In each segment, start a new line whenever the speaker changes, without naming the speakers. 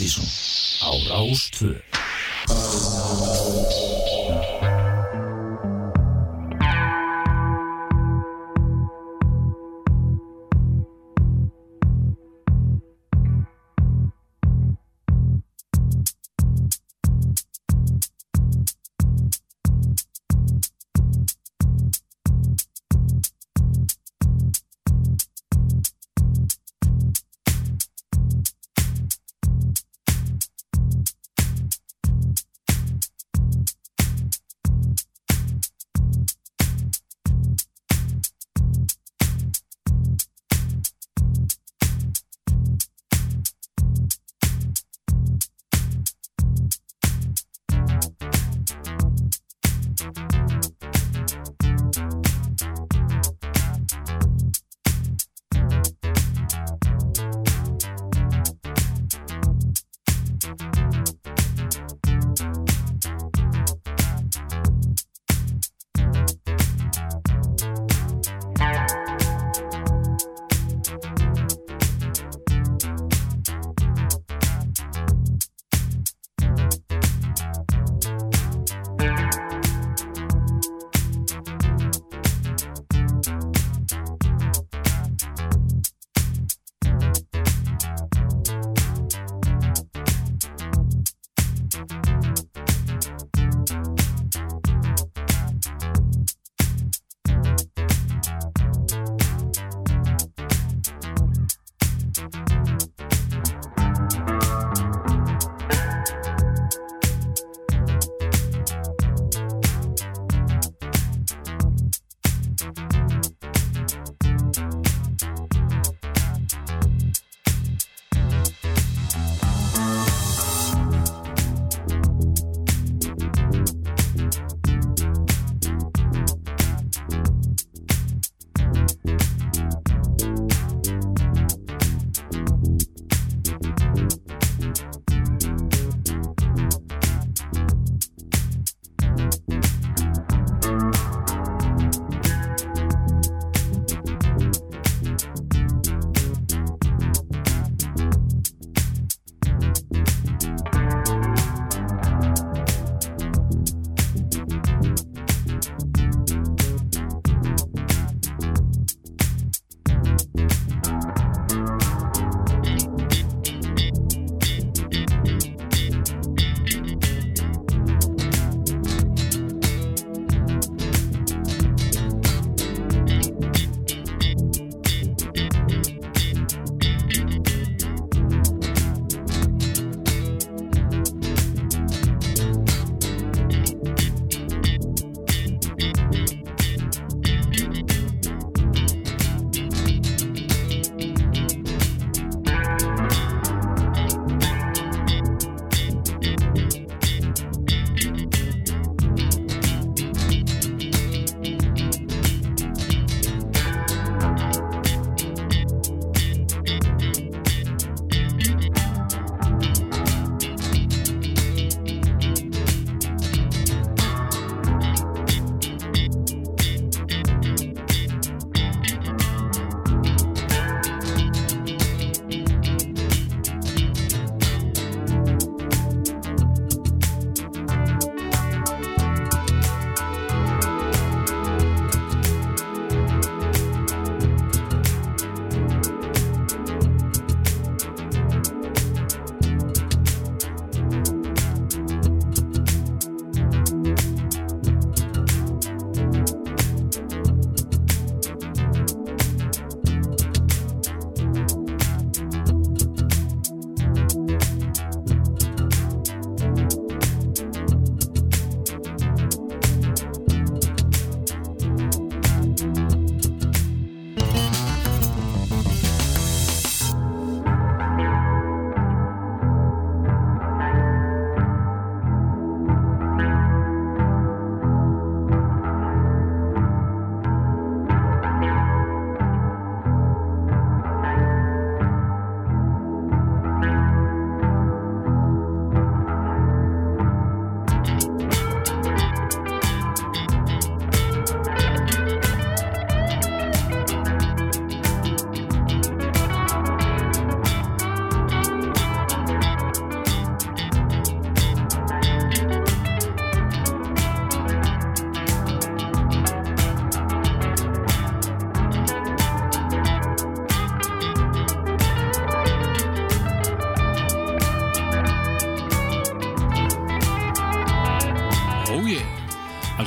Mattísson á Rástvö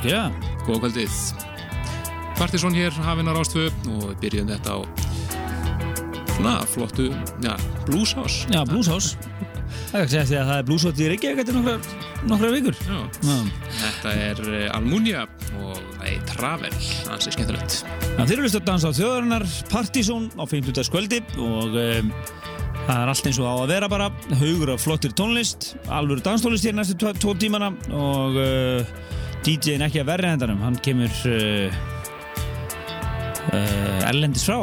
Algjörða.
Góða kvöldið. Partisón hér, hafinn á Rástvö og við byrjum þetta á svona flottu, já, blueshouse.
Já, Blueshouse. Það er ekki að segja að það er Blueshouse í Reykjavík eftir nokkrar, nokkrar vikur.
Já.
Já.
Þetta er eh, Almunia og það er Travel, ansið skemmtilegt.
Já, þeir eru list að dansa á þjóðarinnar Partizón á 50. skvöldi og um, það er allt eins og á að vera bara haugur af flottir tónlist alvöru danstónlist hér næstu tvo tímana og uh, DJ-in ekki að verri hendanum, hann kemur uh, uh, erlendis frá.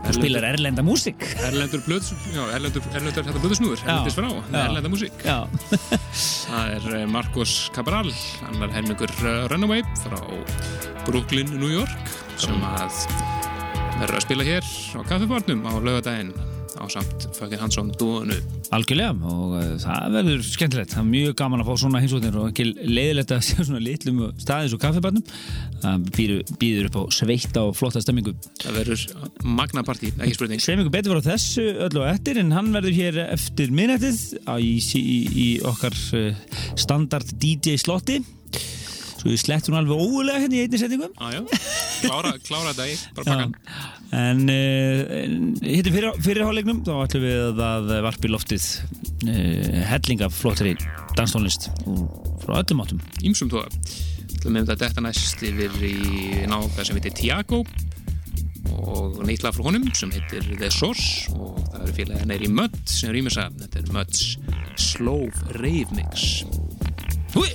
Og spilar erlenda músík.
Erlendur blöðs, já, Erlendur, Erlendur þetta blöðsnúður, Erlendis frá. Erlenda músík. Það er eh, Marcos Cabral, annar helmingur eh, Runaway frá Brooklyn, New York sem að verður að spila hér á kaffibarnum á laugadaginn á samt Fucking Hansson dúinu.
algjörlega og uh, það verður skemmtilegt. Það er mjög gaman að fá svona hinsvotnir og ekki leiðilegt að sjá svona litlum staðis og kaffibannum. Það býður, upp á sveita og flotta stemmingu.
Það verður magnapartí, ekki spurning.
Sveim ykkur betur á þessu öllu og eftir en hann verður hér eftir minnættið í, í, í okkar uh, standard DJ slotti. Svo við slettum alveg óulega hérna í einni setningum
Ah, já, klára, klára í, bara pakkan.
En uh, hittum fyrir, fyrirhálegnum þá ætlum við að varpi loftið uh, helling af flottri danstónlist frá öllum áttum
Ímsum tóða. Það með þetta detta næst yfir í náða sem heitir Tiago og neitt lag frá honum sem heitir The Source og það eru félagið neyri Mudd sem rýmur það. Þetta er Mudds Slow Rave Mix. Hui!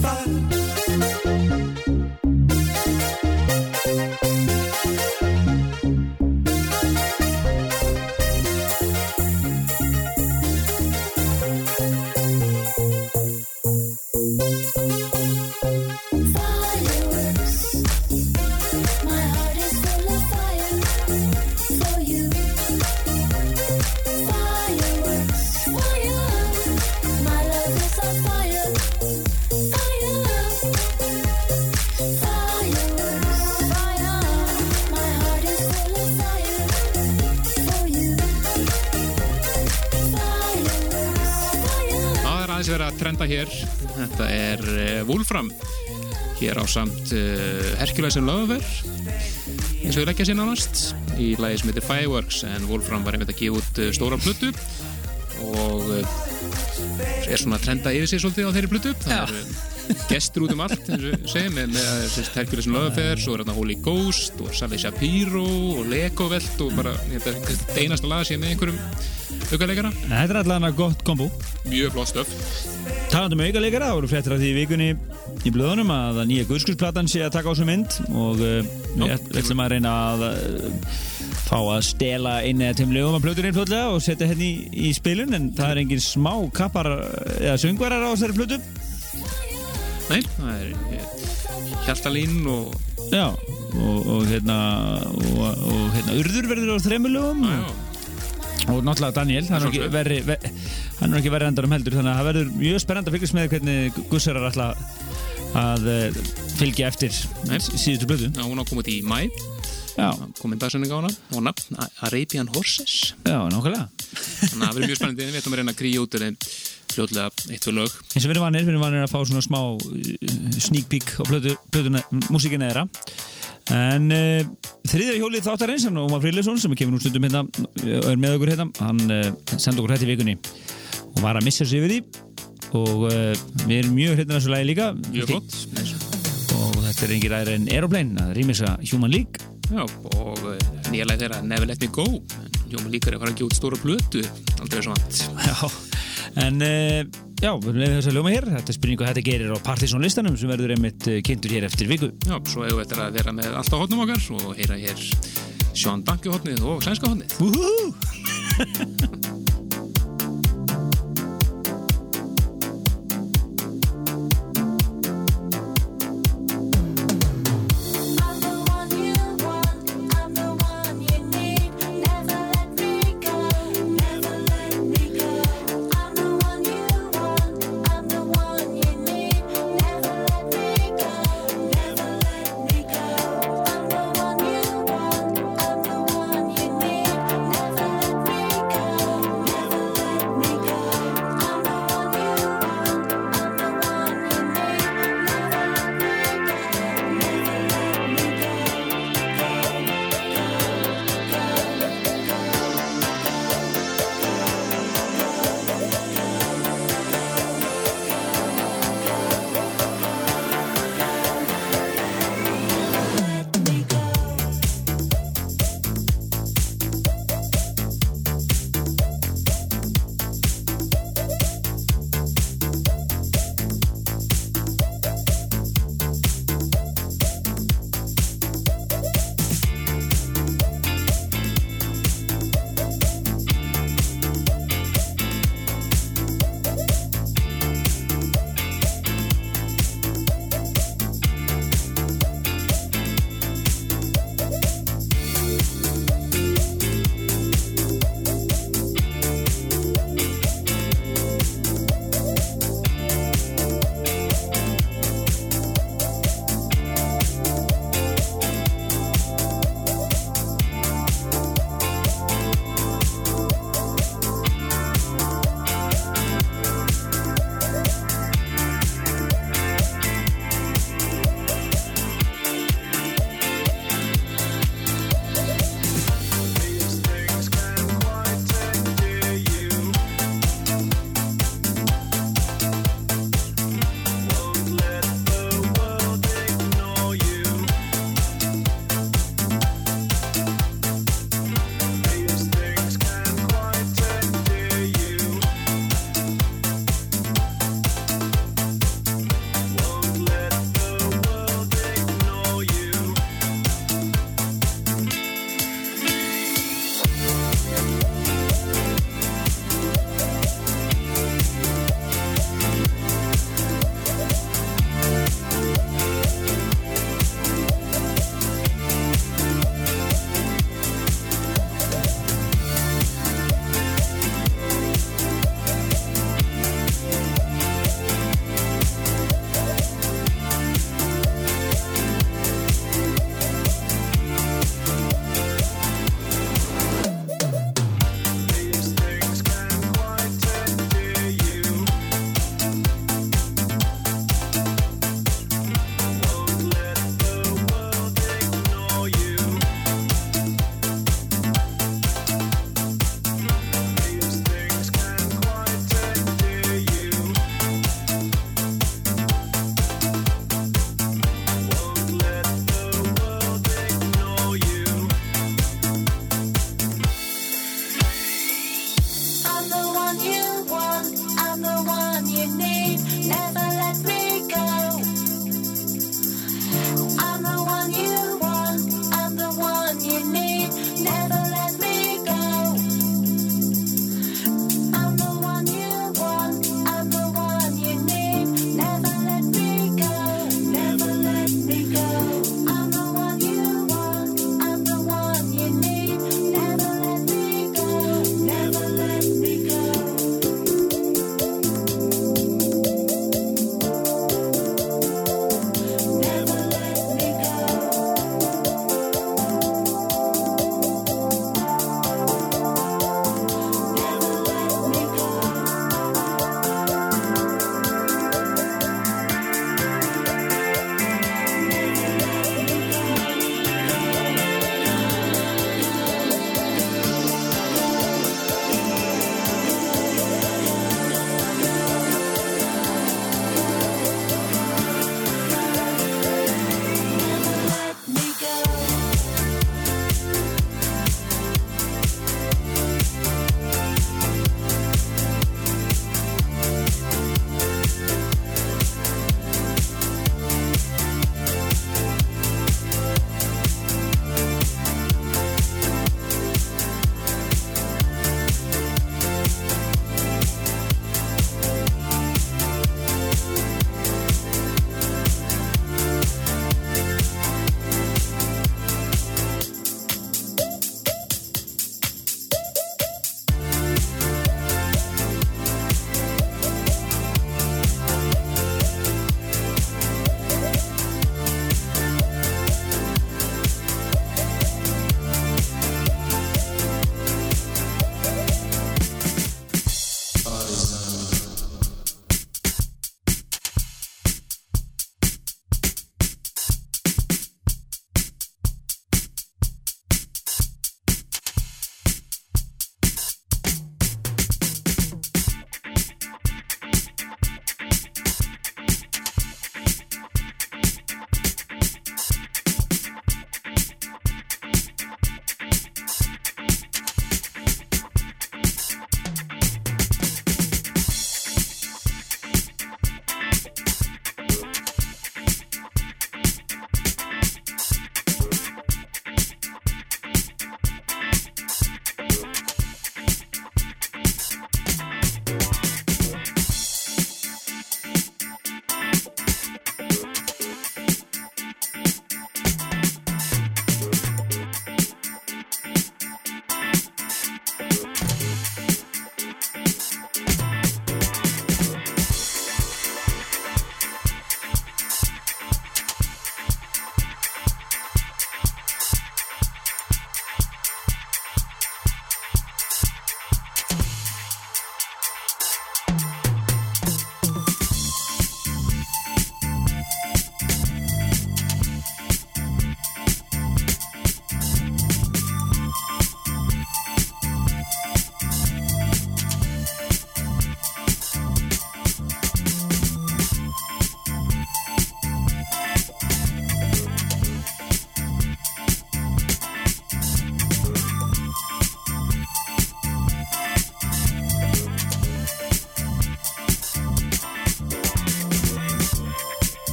Trenda hér á samt uh, Hercules-in Lover eins og við leggja sér nánast í lagi sem heitir Fireworks en Wolfram var einmitt að gefa út uh, stóra plötu og er svona að trenda yfir sig svolítið á þeirri plötu. Það er gestur út um allt eins og segjum með, með Hercules-in Lover svo er hérna Holy Ghost og Sally Shapiro og Lego Velt og bara þetta einasta lag sem er með einhverjum aukarleikara
Þetta er allavega gott kombo.
Mjög flott stöf.
Talandum um aukarleikara, það voru fréttir af því í vikunni í blöðunum að nýja guðskursplatan sé að taka á þessu mynd og uh, við ætlum að reyna að uh, fá að stela einu eða tveim lögum af plötunni fljóðlega og setja henni í, í spilun en það er engin smá kappar eða söngvarar á þessari plötu.
Nei, það er Hjaltalín og
Já, og, og hérna og, og hérna Urður verður á þreymulögum og og náttúrulega Daniel hann er ekki verið ver, hann er ekki verið endur um heldur þannig að það verður mjög spennand að fylgjast með hvernig Gussarar ætla að uh, fylgja eftir Nei. síðustu blödu
Já, hún á komið í mæ komið dagsönning á hana. Og nafn Arabian Horses.
Já, nákvæmlega.
Þannig að það verður mjög spennandi. Við ætlum að reyna að kríja út fljóðlega eitt fyrir lög.
Eins og við erum vanir, við erum vanir að fá svona smá uh, sneak peek á blödu músíkina þeirra. En uh, þriðja hjólið þáttarins sem Ómar Fríðleifsson sem kemur nú stundum hérna og er með okkur hérna, hann uh, sendi okkur hætti vikunni. Og var að missa sér við því og við erum mjög hérna þessu lagi líka.
Mjög flott
og þetta er engir aðra en Aeroplane að rýmis að Human League.
Já, og nýja lagi þeirra Never Let Me Go. Human League er að fara að gjóta stóra blötu aldrei svo vant
en Já, við erum við þess að ljóma hér. Þetta er spurningu að þetta gerir á Partiðsson listanum sem verður einmitt eh, kynntur hér eftir viku.
Já, svo hefur við eftir að vera með alltaf hodnum okkar og heyra hér Sjón Danki hodnið og Sænska hodnið.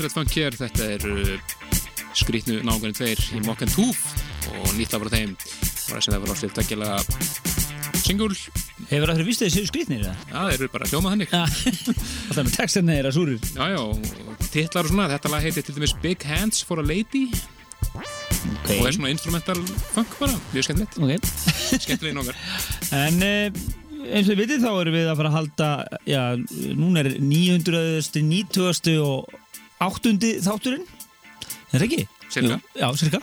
Skemmtilegt funk hér, þetta er uh, skrítnu nákvæmlega tveir í Mock and Tooth og nýtt af þeim var sem það var að gera single
Hefur það vist að séu skrítnir eða?
Já, þeir eru bara hljómað hannig
Já, það er textinni þeirra súrir.
Já, já, og titlar og svona þetta lag heitir til dæmis Big Hands for a Lady.
Ok,
og er svona instrumental funk bara, mjög skemmtilegt.
Ok.
Skemmtilegin okkar
En eh, eins og við vitið þá erum við að fara að halda Já, núna er 900. 90. og 8. þátturinn Er það ekki?
Cirka.
Jú, Já, cirka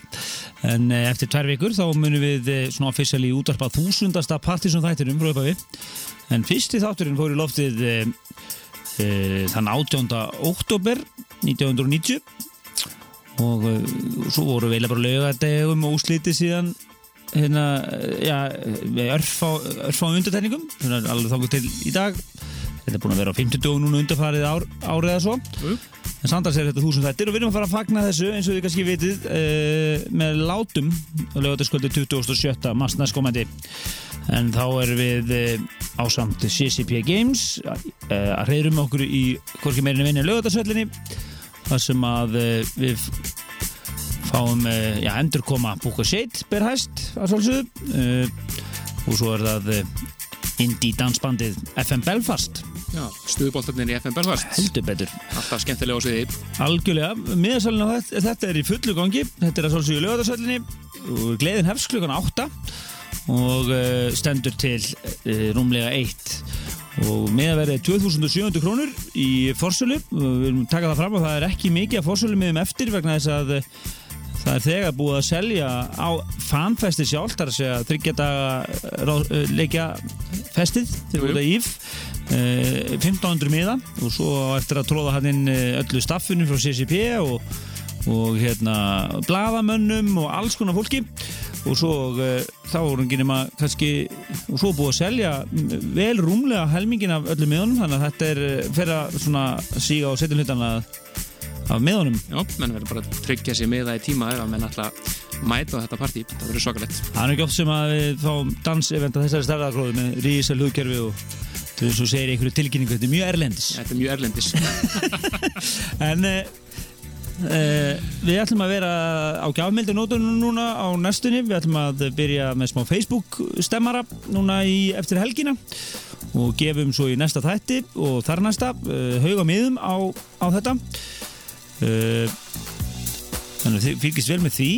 En eh, eftir tvær vikur þá munum við eh, svona officially útvarpa þúsundasta partysum þættinum frá uppafi En fyrsti þátturinn fór í loftið e, e, þann 18. oktober 1990 og e, svo voru við eiginlega bara laugadegum og úsliti síðan hérna, já, örfá, örfá undartæningum, svona alveg þangur til í dag þetta er búin að vera á 50 dögum núna undarfarið ár, árið eða svo
Jú.
En samtals er þetta þúsund þættir og við erum að fara að fagna þessu eins og þið kannski vitið uh, með látum og lögataskvöldi 27. mars næstkomandi en þá erum við uh, ásamt CCP Games uh, að reyðrum okkur í hvorki meirinni vinni lögatarsvöllinni þar sem að við fáum uh, já, endur koma Búka Shade ber hæst að svolsögðu og svo er það indie dansbandið FM Belfast
stuðbóltarnir í FM Belfast
heldur betur.
Alltaf skemmtilega á sviði.
Algjörlega, miðasalinn á þetta, þetta er í fullu gangi. Þetta er að svolsögju lögadagsöllinni gleðin hefst klukkan 8 og uh, stendur til uh, rúmlega 1 og miðaverðið 2700 krónur í forsölu. Við viljum taka það fram og það er ekki mikið að forsölu miðum eftir vegna þess að uh, það er þegar búið að selja á fanfesti sjálf þar að segja þryggjata leikja festið
jú.
út að íf eh, 1500 miða og svo eftir að tróða hann inn eh, öllu staffinu frá CCP og, og hérna bladamönnum og alls konar fólki. Og svo uh, þá voru ekki nema kannski og svo búið að selja vel rúmlega helmingin af öllum miðunum þannig að þetta er eh, fyrir að svona síga og setja hlutana af miðunum.
Já, menn verður bara að tryggja sér með það í tíma ef að menn alltaf mæta á þetta partí. Það verður svakalett
Það er ekki oft sem að við fáum dansevent að þessari stærðargróðu með rísa hlugkerfi og þú veist, svo segir einhverju tilkynningu þetta er mjög erlendis.
Þetta er mjög erlendis.
En uh, uh, við ætlum að vera á gjafmildinótunum núna á næstunni. Við ætlum að byrja með smá Facebook stemmara núna í, eftir helgina og gefum svo í næsta þætti og þar næsta uh, hauga miðum á, á þetta. Þannig að þið fylgist vel með því.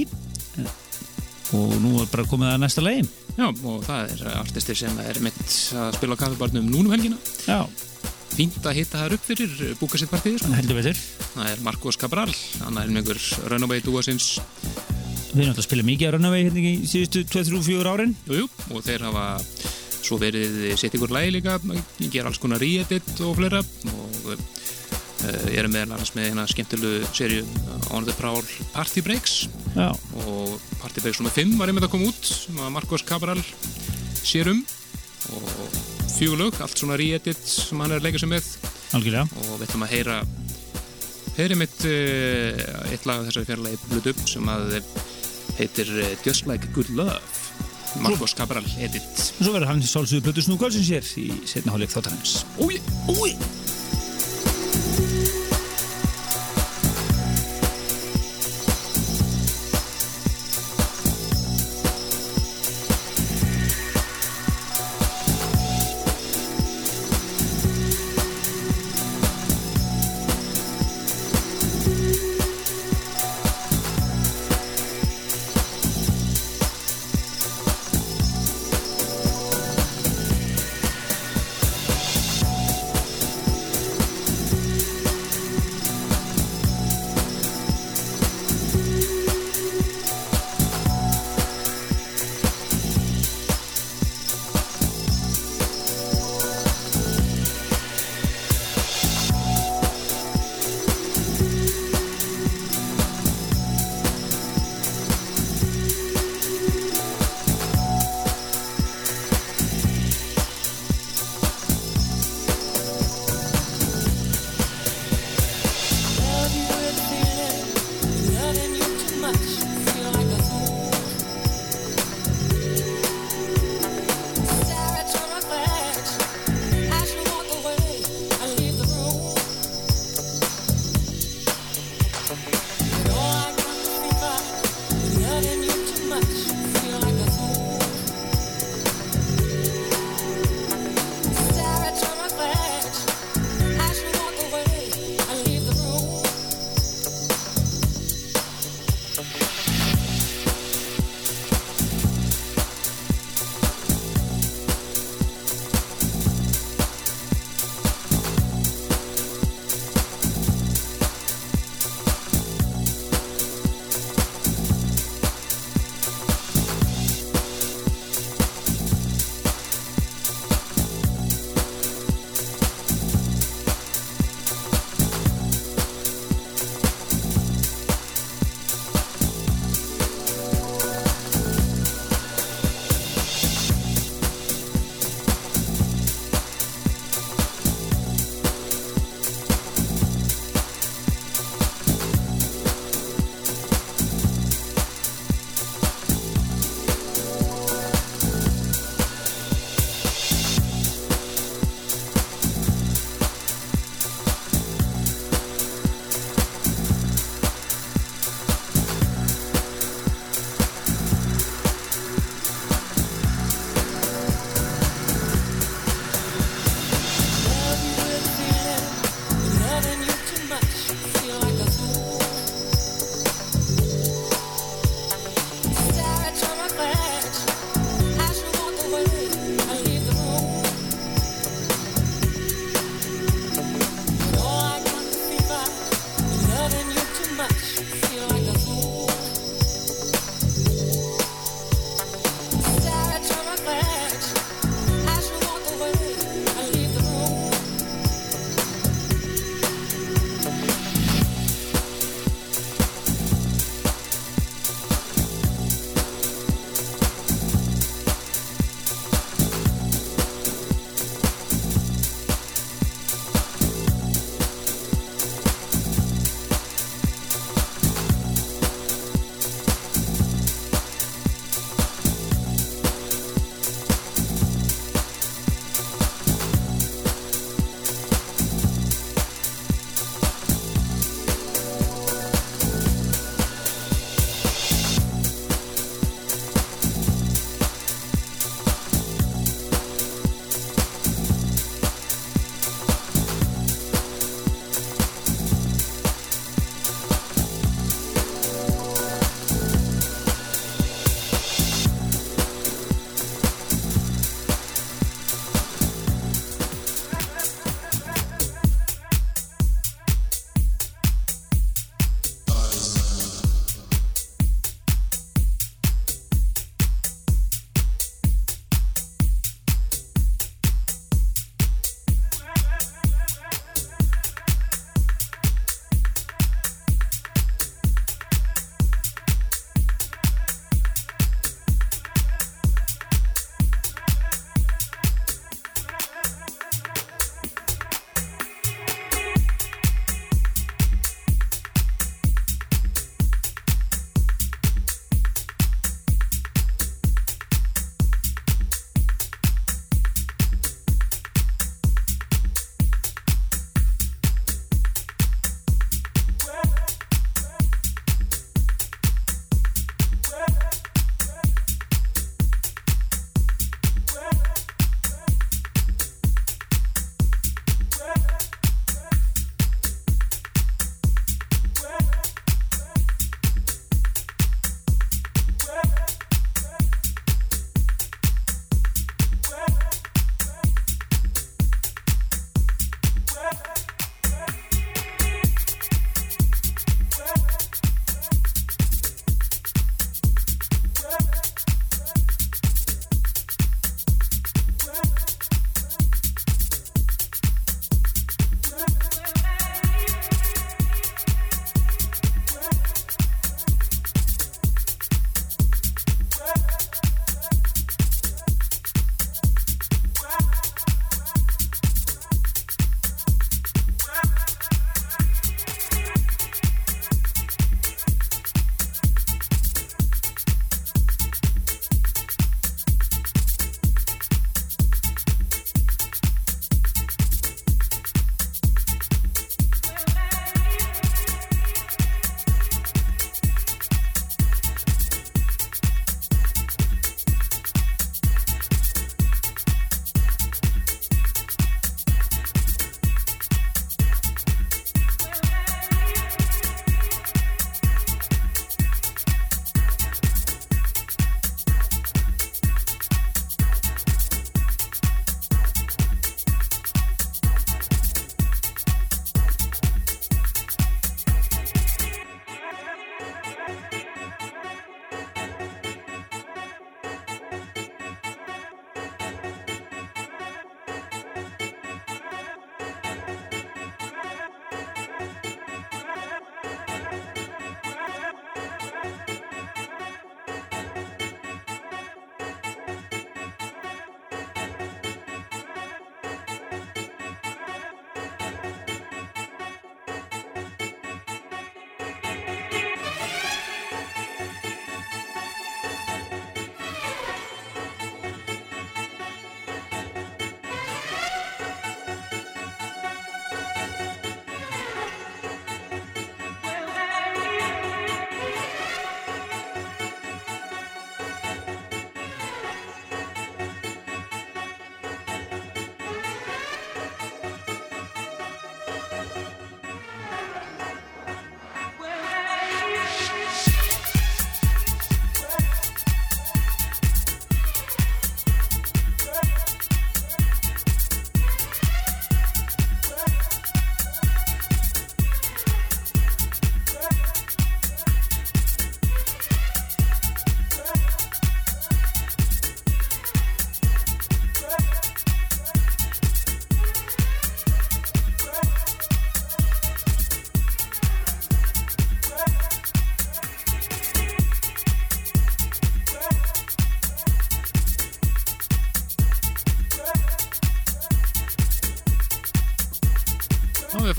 Og nú er bara komið að næsta legin
Já, og það er artistir sem er mitt að spila á kaffibarnum núnum helgina.
Já,
fínt að hitta þær upp fyrir búka sitt partíð sko.
heldur betur.
Það er Marcos Cabral hann er einhver Runaway dúasins
Við alltaf að spila mikið að Runaway hérna í síðustu 2-3-4 árin.
Jú, jú, og þeir hafa svo verið sitt ykkur lægi líka gera alls konar re-edit og fleira. Og uh, erum meðal annars með hérna skemmtilegu serju On the Prowl Party Breaks.
Já,
og Party Breaks nr. 5 var einmitt að koma út sem að Marcos Cabral sér um. Og fjögulög, allt svona re-edit sem hann er að leika sig með.
Algjörlega.
Og við ætlum að heyra heyri mitt uh, eitt lag af þessari fjarlagi Blood Up sem að heitir uh, Just Like Good Love. Marcos Cabral edit.
Svo verður hann sálsögur Plötu Snúkválsins hér í setna hálfleik þáttarins.
Úi, úi
Thank you.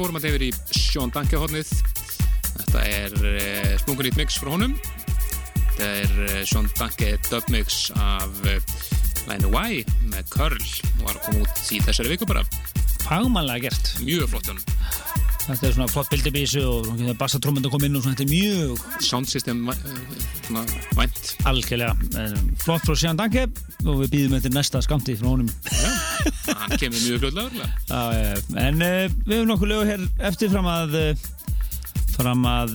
Fórum að yfir í Sean Danke hodnið. Þetta er uh, splungunýtt mix frá honum. Þetta er uh, Sean Danke dubmix af uh, læginu Y með Curl og var að koma út í þessari viku bara.
Fagmannlega gert.
Mjög flott honum.
Þetta er svona flott bildibísu og bassatrómynda kom inn og svona, þetta er mjög
Soundsystem uh, svona vænt.
algjörlega. Eh, flott frá Sján Danke. Og við býðum eftir næsta skamti frá honum.
Já, hann kemur mjög fljóðlega
eh, en uh, við hefum nokkuð lögu hér eftir fram að fram að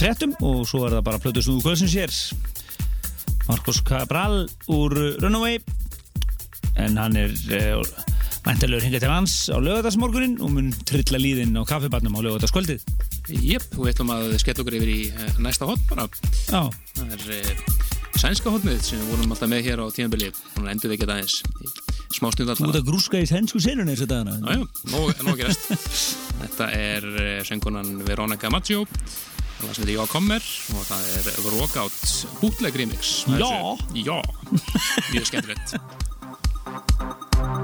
fréttum og svo er það bara plötu snúðu kvölsins hér Marcos Cabral úr Runaway. En hann er væntalögur hingað til hans á lögadagsmorgunin og mun trilla líðinn á kaffibarnum á lögadagskvöldið
Jep, og við ætlum að skella okkur yfir í uh, næsta hotn bara.
Já,
Það er uh, sænska hotnið sem við vorum alltaf með hér á tíðanbili. Núna endur við ekki aðeins í smá stund
þú ert
alltaf.
að grúska í sænsku senunni þessu dagana
Jájá, nóg nóg að gerast. Þetta er uh, söngunan Veronica Maggio það sem heitir Já Kommer og það er Rockout bootleg remix
Já.
Já, mjög skemmtilegt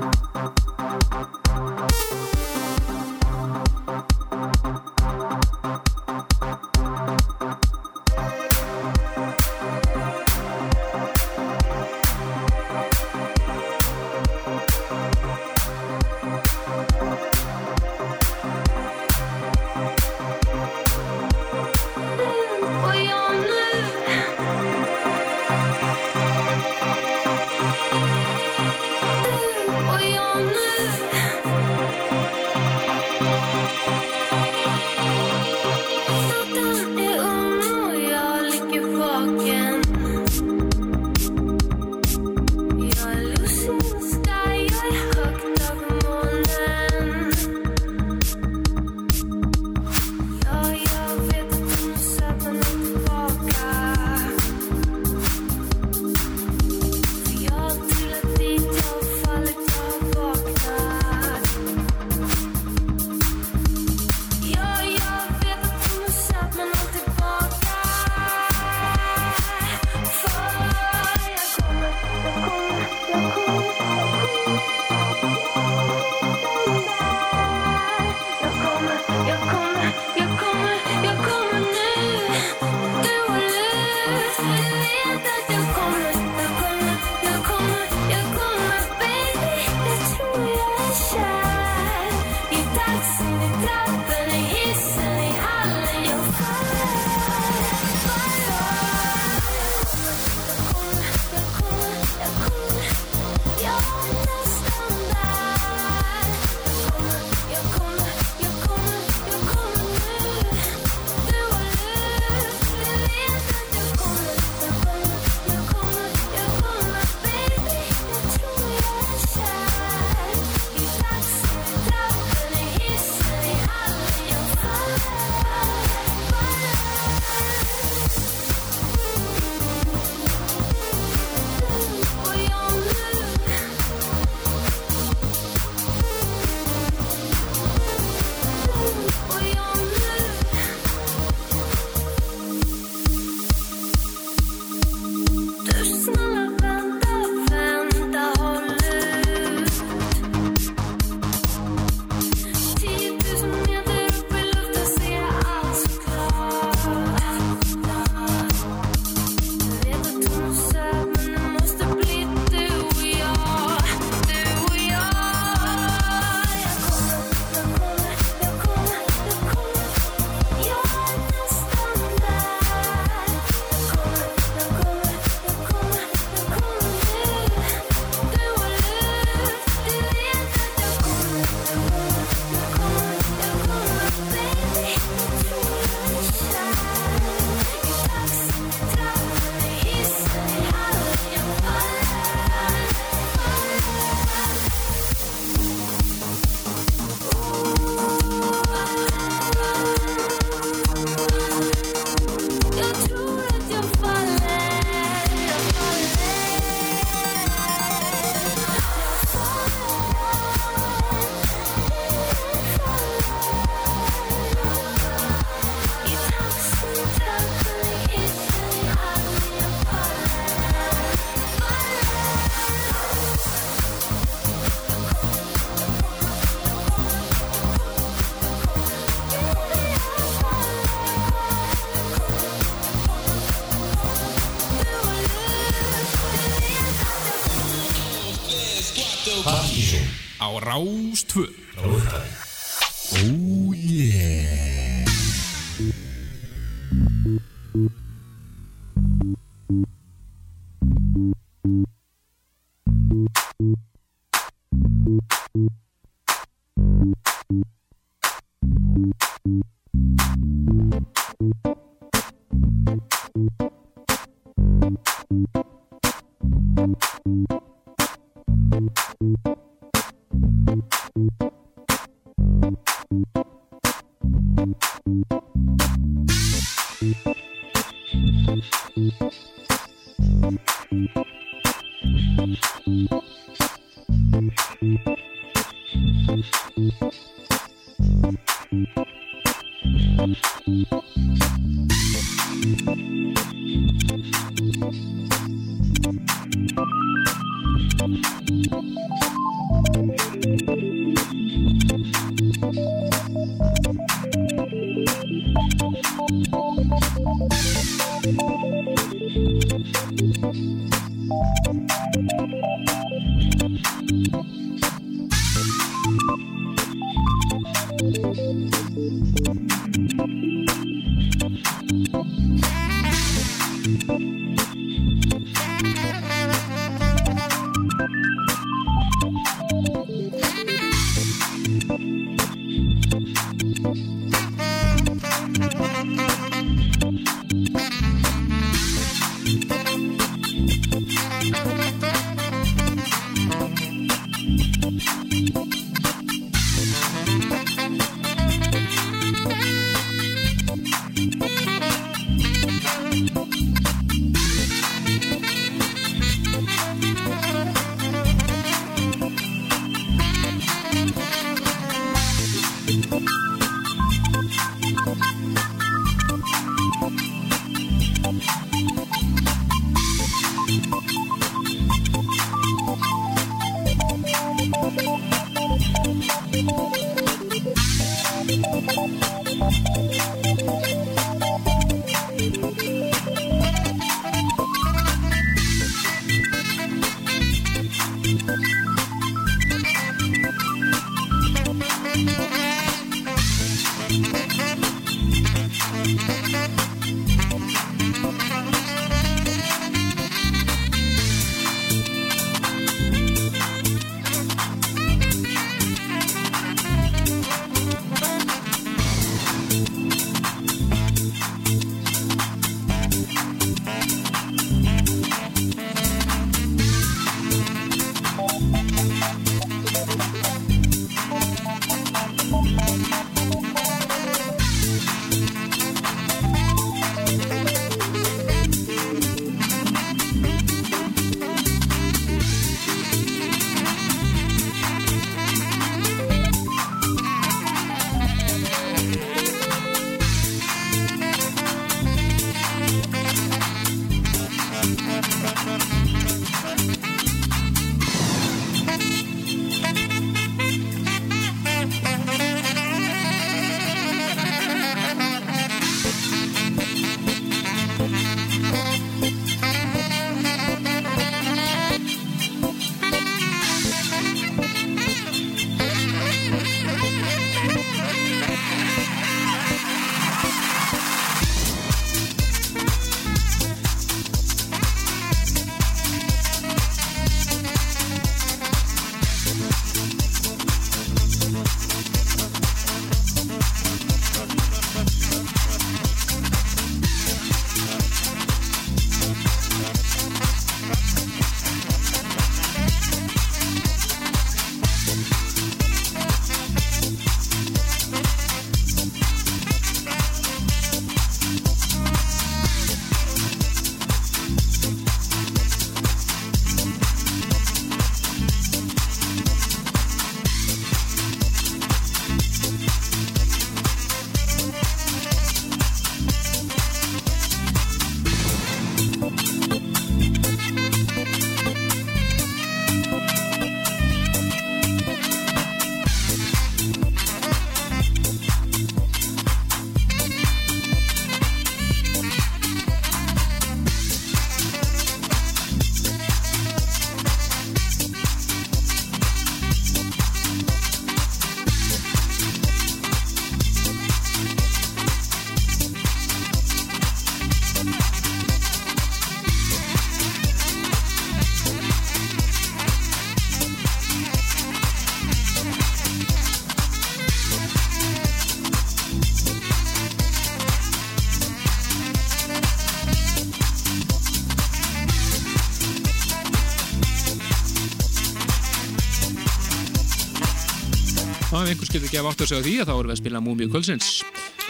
ekki að átt að segja því að þá erum við að spila Múmiu Kvöldsins.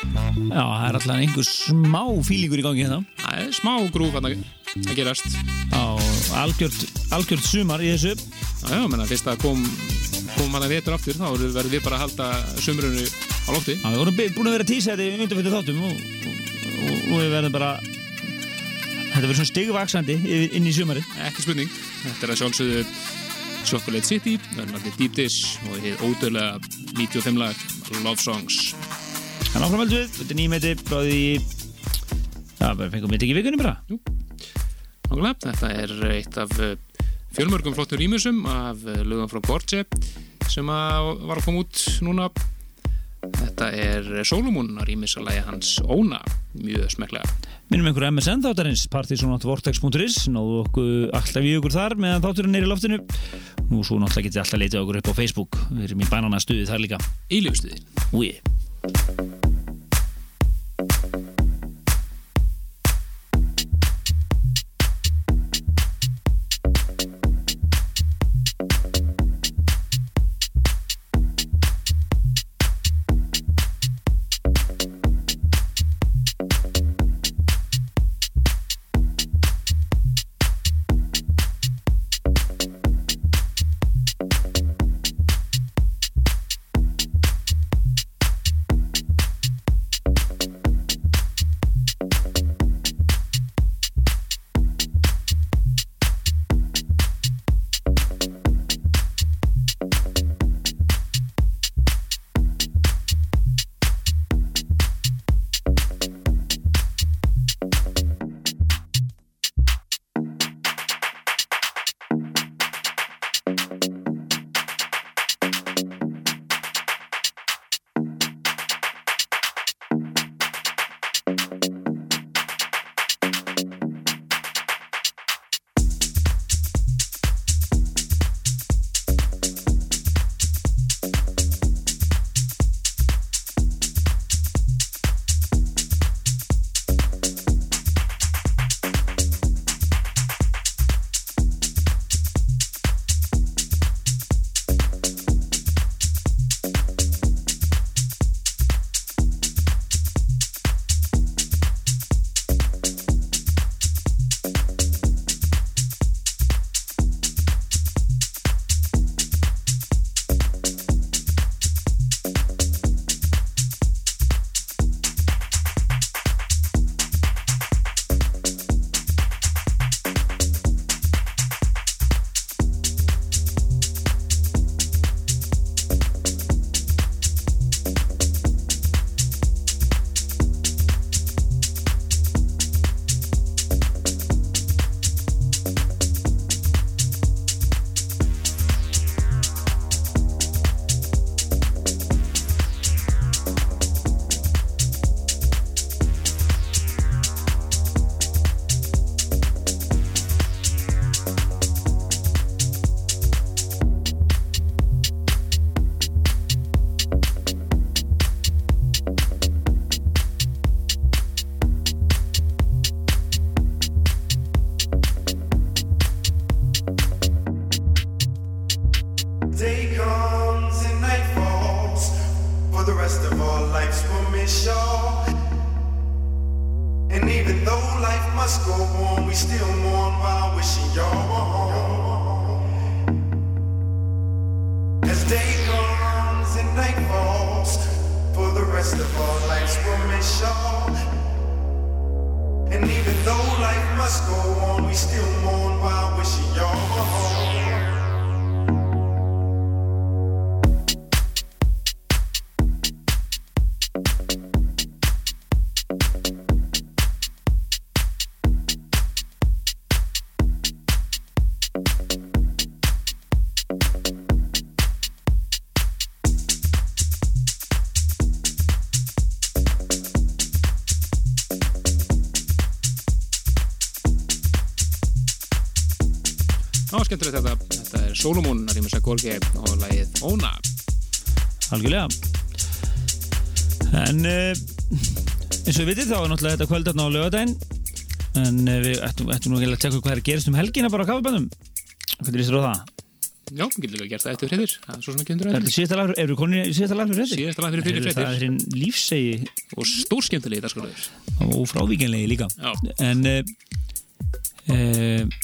Já, það er alltaf einhver smá fílingur í gangi hérna
Það er smá grúf að að gerast.
á algjört, algjört sumar í þessu
Já, já, menna, fyrst að kom, kom hann að vetur aftur, þá verðum við bara að halda sumrunu á lofti.
Já, við vorum búin að vera tísæti undanfyrir þáttum og, og, og, og við verðum bara þetta verður svona stigvaksandi inn í sumari
Ekki spurning. Þetta er að sjálfsögðu Chocolate City, verðnandi Deep Dish og hér ódöðlega 95 lag Love Songs.
Áframöldu við, þetta er nýmeti frá því Já, bara fengum við þetta ekki vikunni bara
Nákvæmlega, þetta er eitt af eh, fjölmörgum flottur rýmusum af eh, lögum frá Gorge sem að var að koma út núna Þetta er Solomon að rýmisalægi hans Óna, mjög smeklega
Minnum einhverju MSN þáttarins partysonatvortex.is náðu okkur alltaf í okkur þar meðan þátturinn er í loftinu. Nú svo náttúrulega getið alltaf leitið okkur upp á Facebook. Við erum í banana stuði þar líka.
Íljöfstuði
Úi
even though life must go on, we still mourn while wishing y'all were home. As day comes and night falls for the rest of our lives for me, sure. And even though life must go on, we still mourn while wishing y'all were home.
Skemmtilegt þetta, þetta er Solomon að rýmisa Gorge og lagið Óna
Algjörlega. En uh, eins og við vitið þá er náttúrulega þetta kvöldarna á lögadaginn en uh, við ættum, ættum nú að tekka hvað er að gerast um helgina bara á kafaböndum Hvernig lístur á það?
Já, getur líka gert það eftir fréttir. Það er svo sem ekki undur að
þetta síðasta lag, fyrir fréttir?
Síðasta lag fyrir
Heyrðu, Það er hinn lífsegi
og stórskemmtilegi dagskröður
og frávíkjanlegi líka.
Já.
En uh, uh,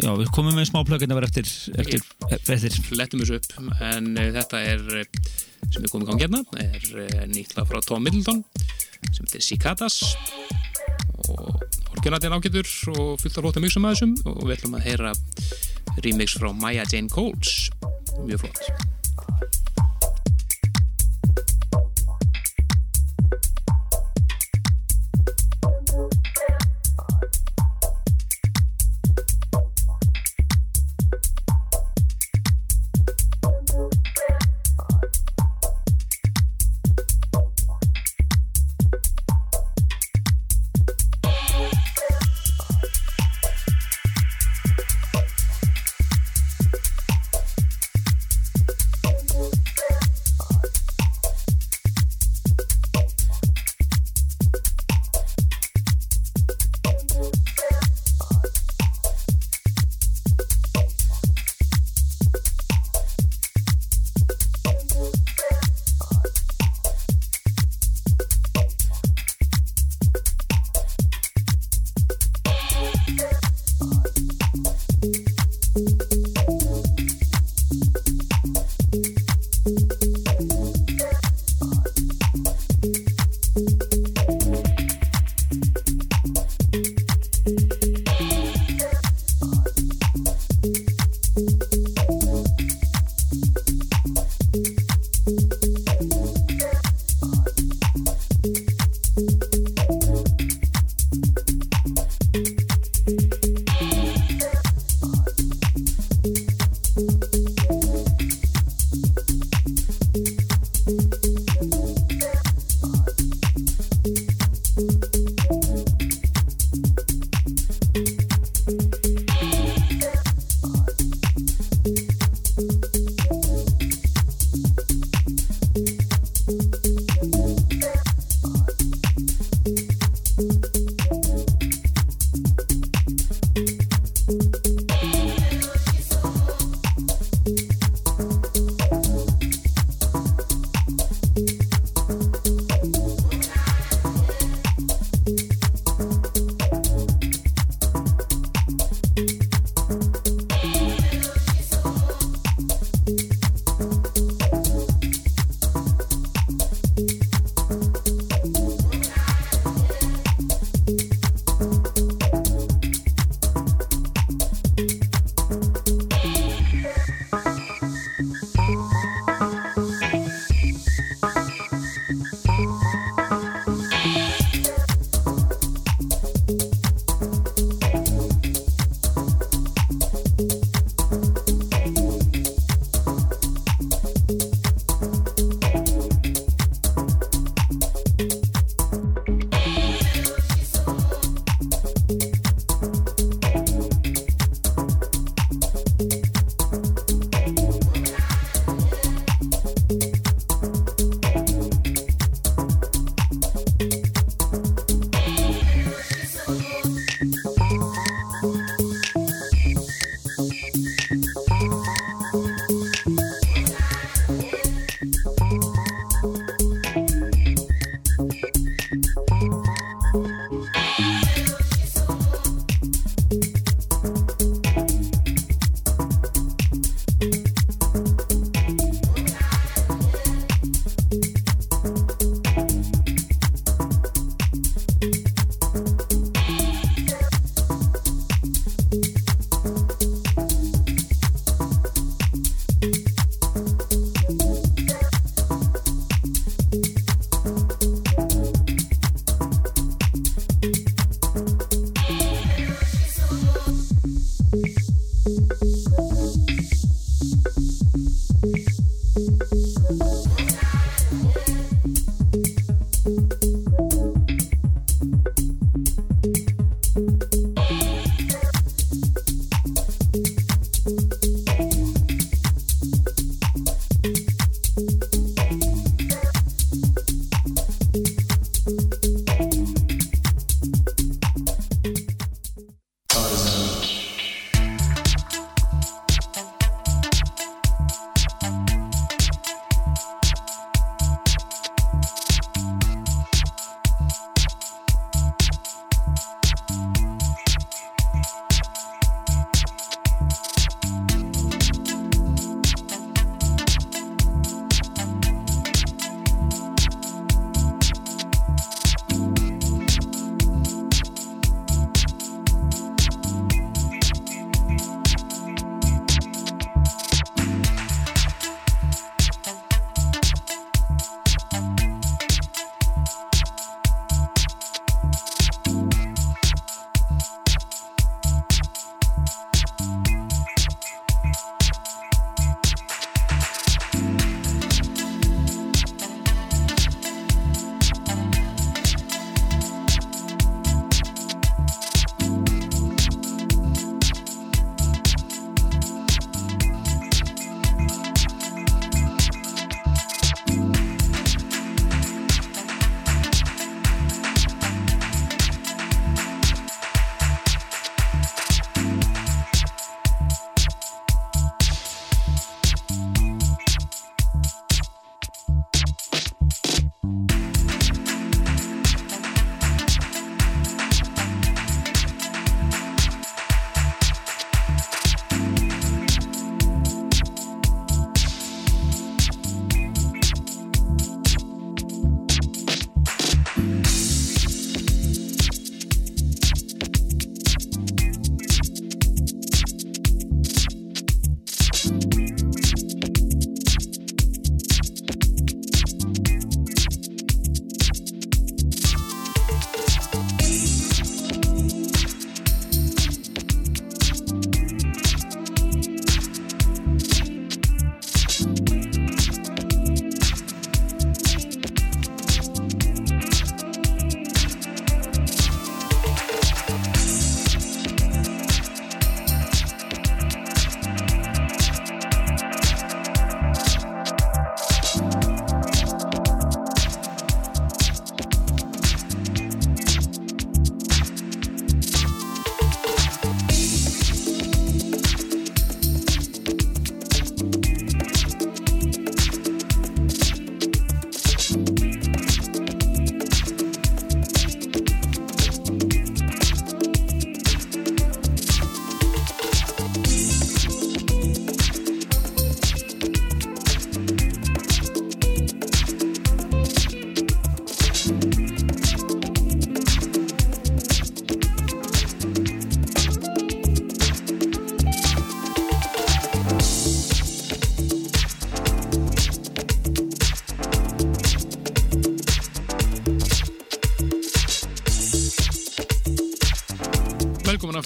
Já, við komum með smá plöggin að vera eftir, eftir, eftir.
Lettum þessu upp. En uh, þetta er uh, sem við komum í gangi hérna er uh, nýtt lag frá Tom Middleton sem heitir Cicadas. Og orginatinn ágætur og fullt af rótum mixum að þessum. Og við ætlum að heyra remix frá Maya Jane Coles. Mjög flott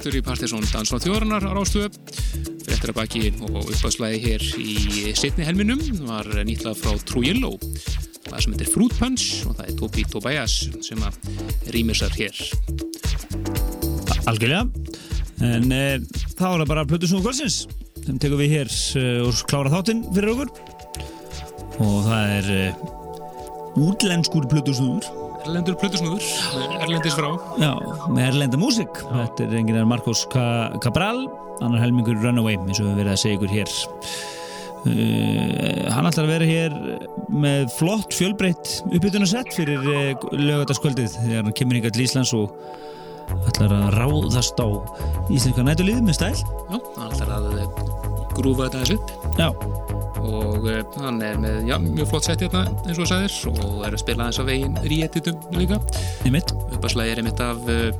aftur í Partiðsson Dansla þjóðarnar á Rástöðu Frettir að baki og uppáðslæði hér í setni helminum var nýtlað frá Trujillo það sem heitir Fruit Punch og það er Tobi Tobias sem að rýmisar hér.
Algjörlega. En e, þá er það bara Plutusnúðu kvöldsins. Sem tekum við hér e, og klára þáttinn fyrir okkur. Og það er e, útlenskur Plutusnúður
Erlendur Plutusnúður, Erlendis frá.
Já, með erlenda músik Þetta er enginn er Marcos Cabral annar helmingur Runaway eins og við verðum að segja ykkur hér. Uh, Hann ætlar að vera hér með flott fjölbreytt uppbytunarsett fyrir uh, lögataskvöldið þegar hann kemur ykkar til Íslands og ætlar að ráðast á íslenska nætulíð með stæl.
Já, hann ætlar að eh, grúfa þetta þessu upp.
Já,
og uh, hann er með já, mjög flott sett hérna eins og það sagðir. Og er að spila eins á veginn ríetitum líka.
Í mitt
uppaslæði er einmitt af uh,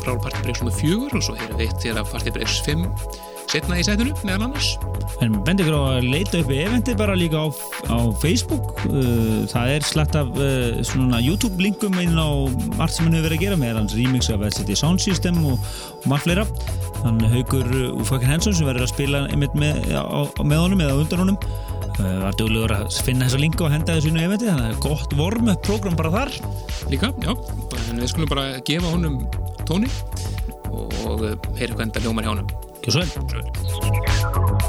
Proud Party Breaks nr. 4 og svo við eitt hér af Party Breaks 5 setna í setinu meðal annars.
En bendi ykkur á að leita upp eventi bara líka á, á Facebook. Uh, það er slett af uh, svona YouTube linkum inn á margt sem hann hefur verið að gera með hans remix af LCD Sound System og, og margt fleira. Hann haugur úr Fucking Hanson sem verður að spila einmitt með, á, með honum eða undan honum. Uh, var duglegur að finna þessa linka og henda þessu inn á eventi þannig að það er gott vorm program bara þar.
Líka, já, en við skulum bara gefa honum tóni og uh, heyra hvernig það ljómar hjá honum
Gjör svo vel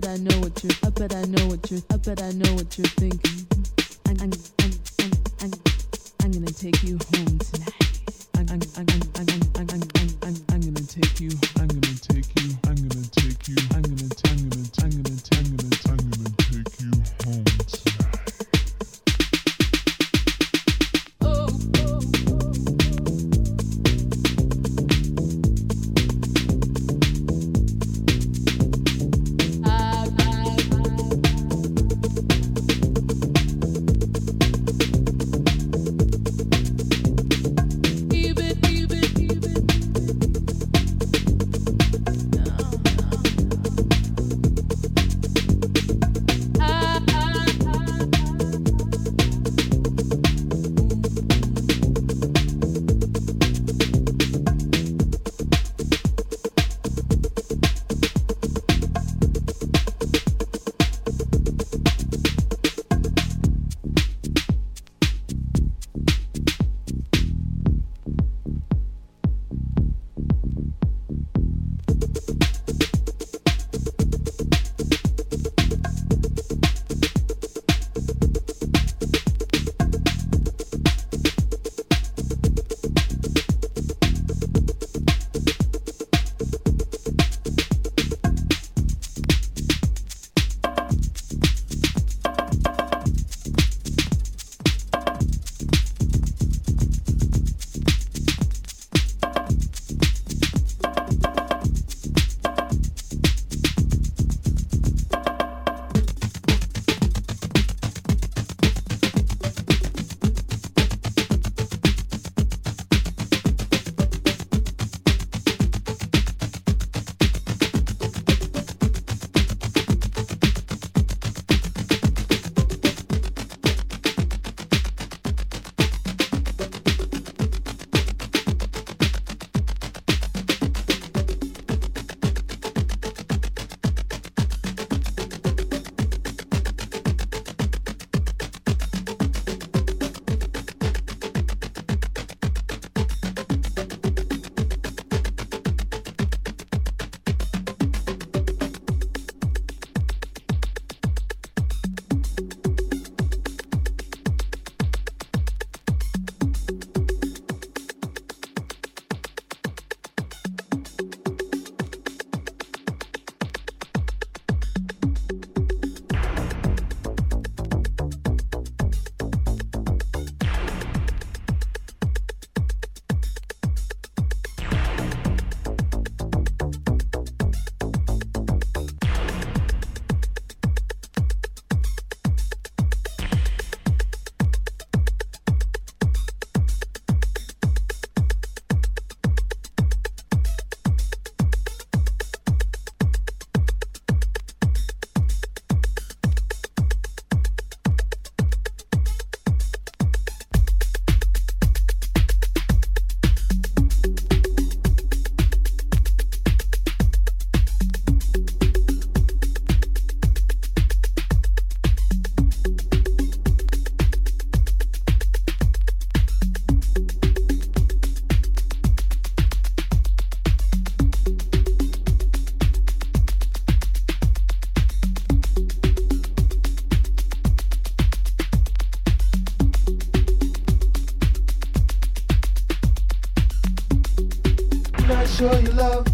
bet I know what you, I bet I know what you, I bet I know what you think. show you
love.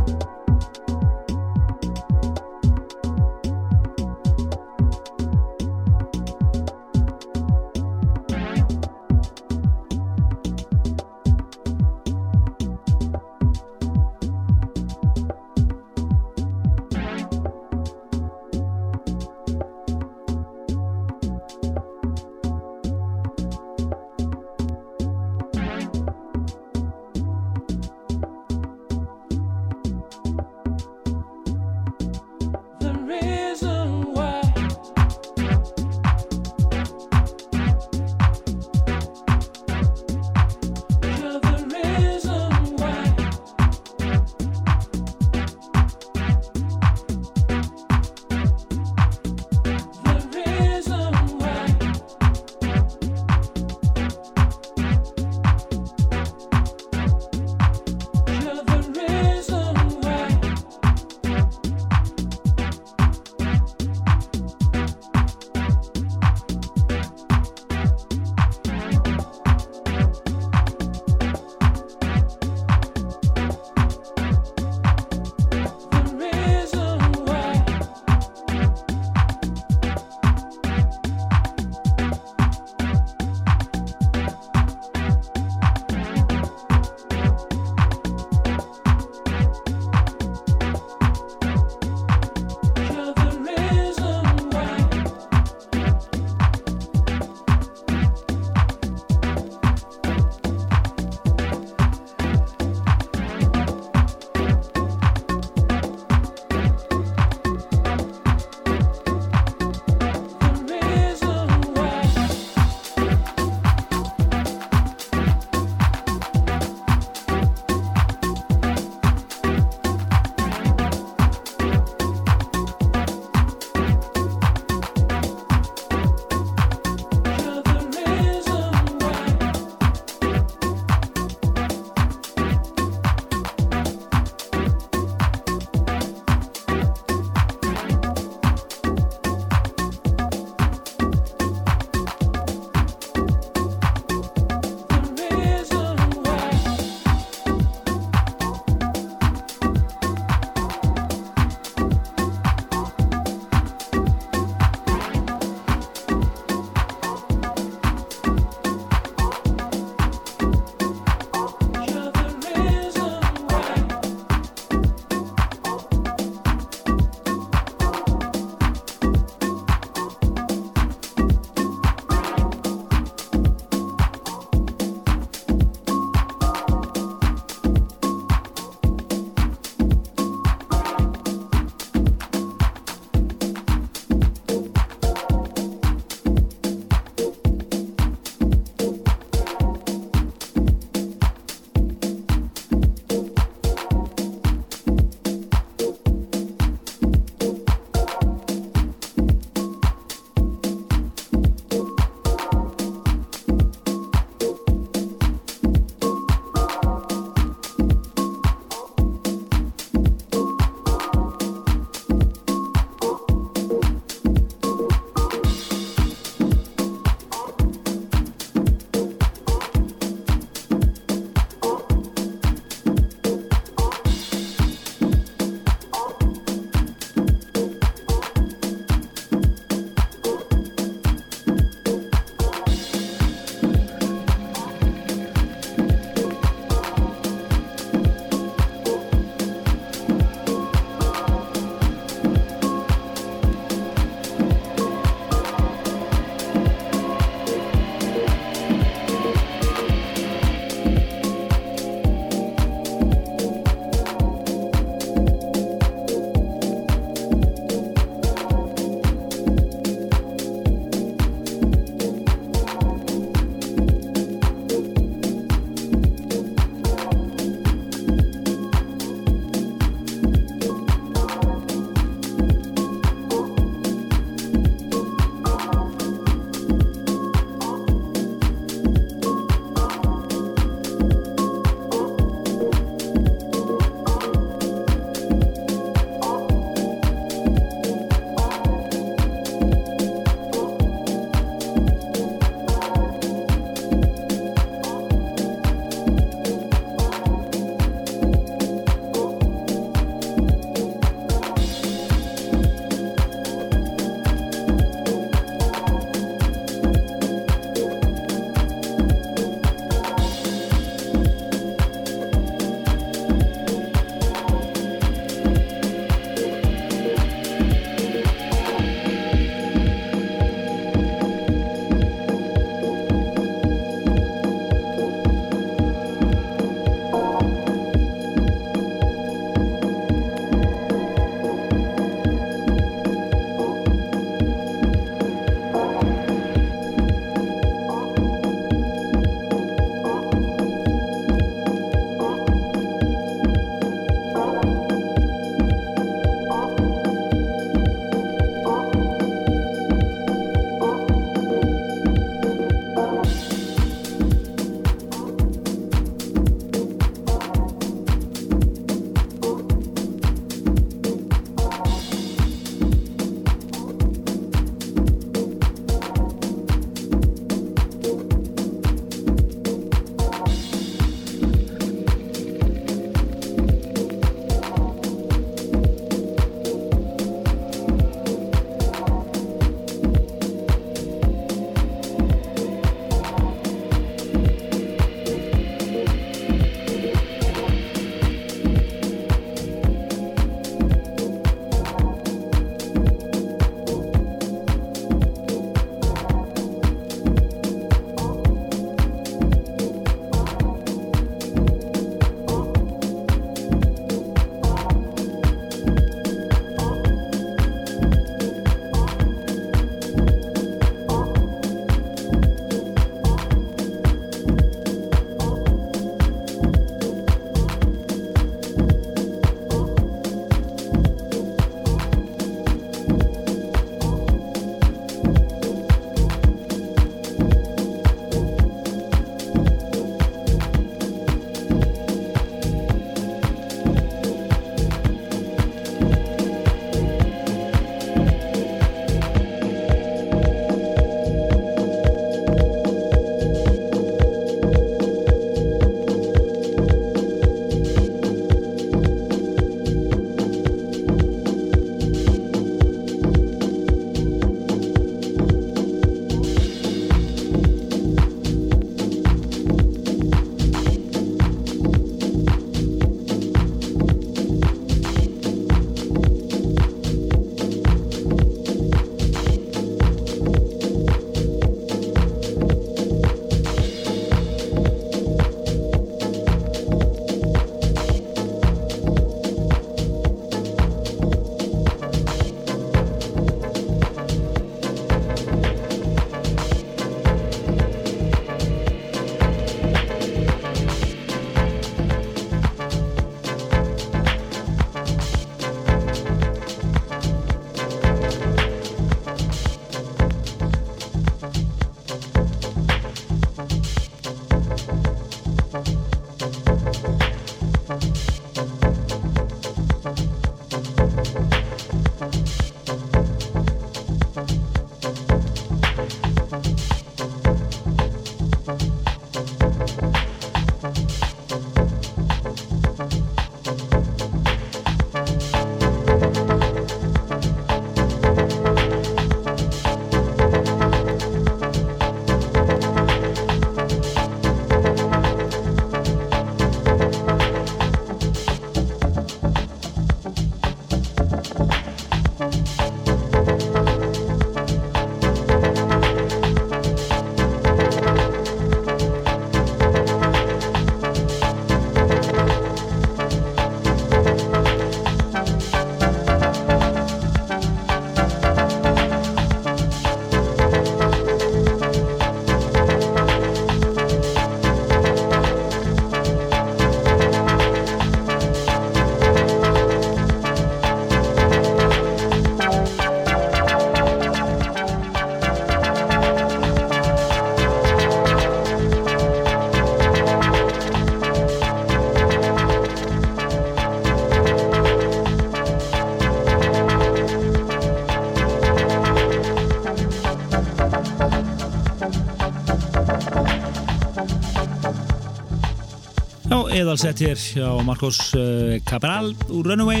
Eðalsett hér hjá Marcos uh, Cabral úr Runaway.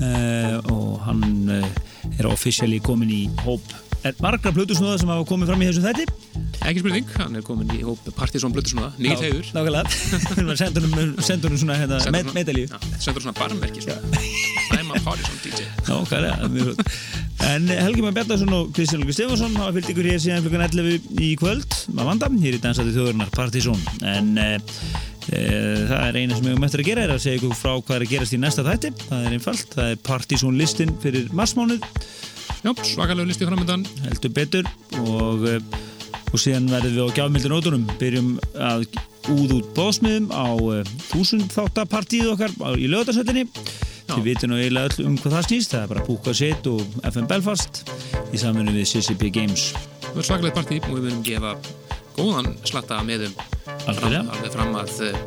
Uh, og hann uh, er officially komin í hóp. Er margra plötusnóða sem hafa komið fram í þessum þætti?
Ekki spurning, hann er komin í hóp Partizón Blutusnúða, nýr heiður.
Nákvæmlega, sendur honum svona hérna, med, medalíu.
sendur svona barmverki svona I'm a Partizón DJ
Nákvæmlega, En Helgi Már Bjarnarsson og Kristján Lúki Stefansson hafa fyllt ykkur hér síðan klukkan 11 í kvöld. Að vanda, hér í Dansæti þjóðurnar Partizón en e, e, það er eina sem við eftir að gera er að segja ykkur frá hvað er að gerast í næsta þætti. Það er einfalt, það er Partizón listin fyrir marsmánuð.
Já, svakalega listi framöndan
heldur betur. Og, eh, og síðan verðum við á gjafmildinótunum byrjum að úð út bóðsmiðum á uh, þúsund þáttapartíð okkar í lögadagsvöldinni þið vitum nú eiginlega öll um hvað það snýst. Það er bara Búka Sitt og FM Belfast í samfunni við CCP Games.
Það er svakalegt partí og við munum gefa góðan slatta meðum alveg fram að uh,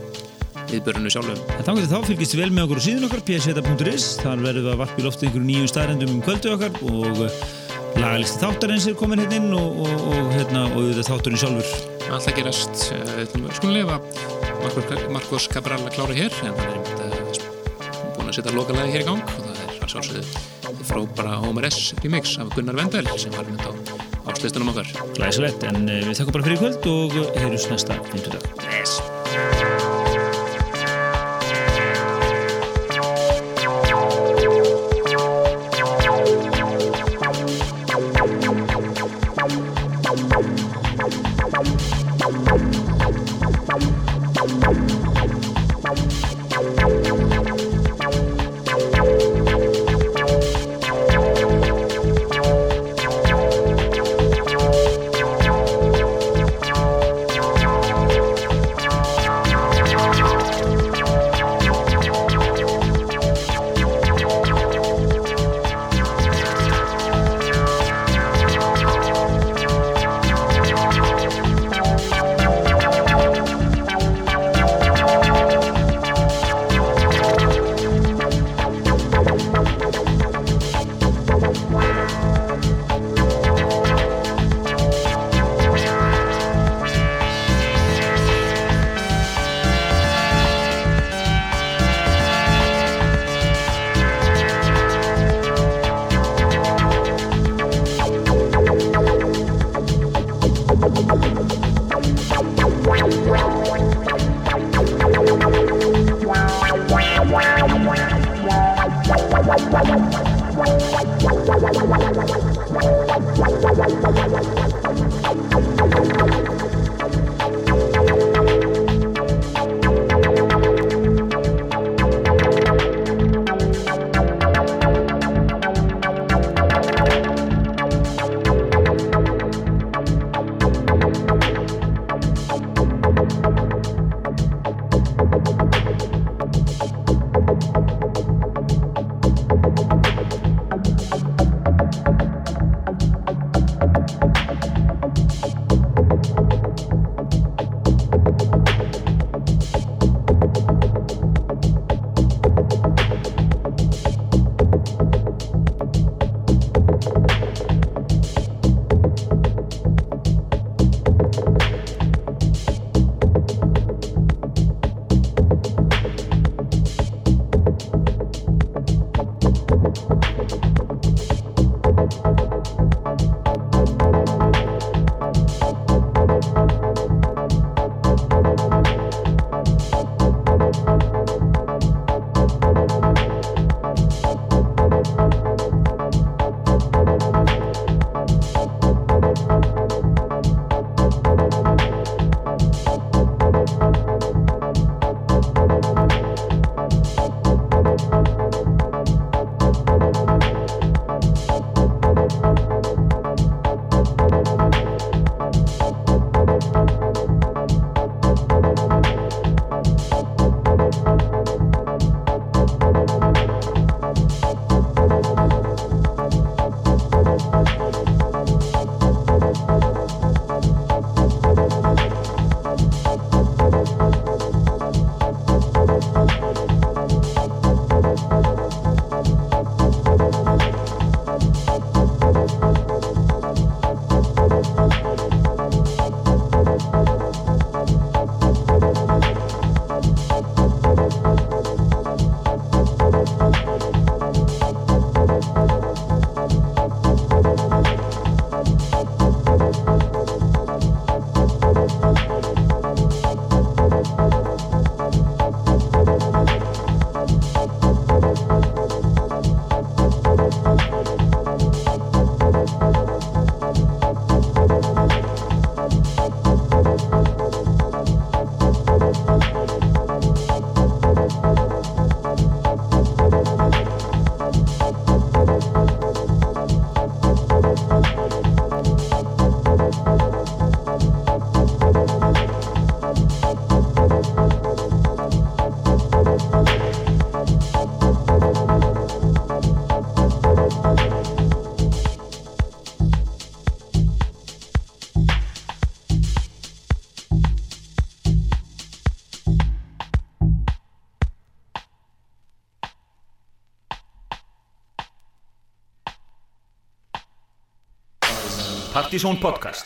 viðbörunu sjálfum.
Þá getur þá fylgist vel með okkur á síðan okkar pseta.is, þar verðum við að varpa í lofti einhverjum nýjum staðrendum um kvöldu okkar og uh, lagalisti þáttarins er komin hérna inn og, og, og, hérna, og auðvitað þátturinn sjálfur.
Alltaf gerast, að lefa Marcos, Marcos Cabral að klára hér en hann er búin að setja lokalagi hér í gang og það er að sjálfsögðu frábara Homer S remix af Gunnar Vendel sem var mynd á áslistunum okkar.
Glæsilegt, en uh, við þakkum bara fyrir kvöld og heyrjus næsta 50 dag Artisan Podcast.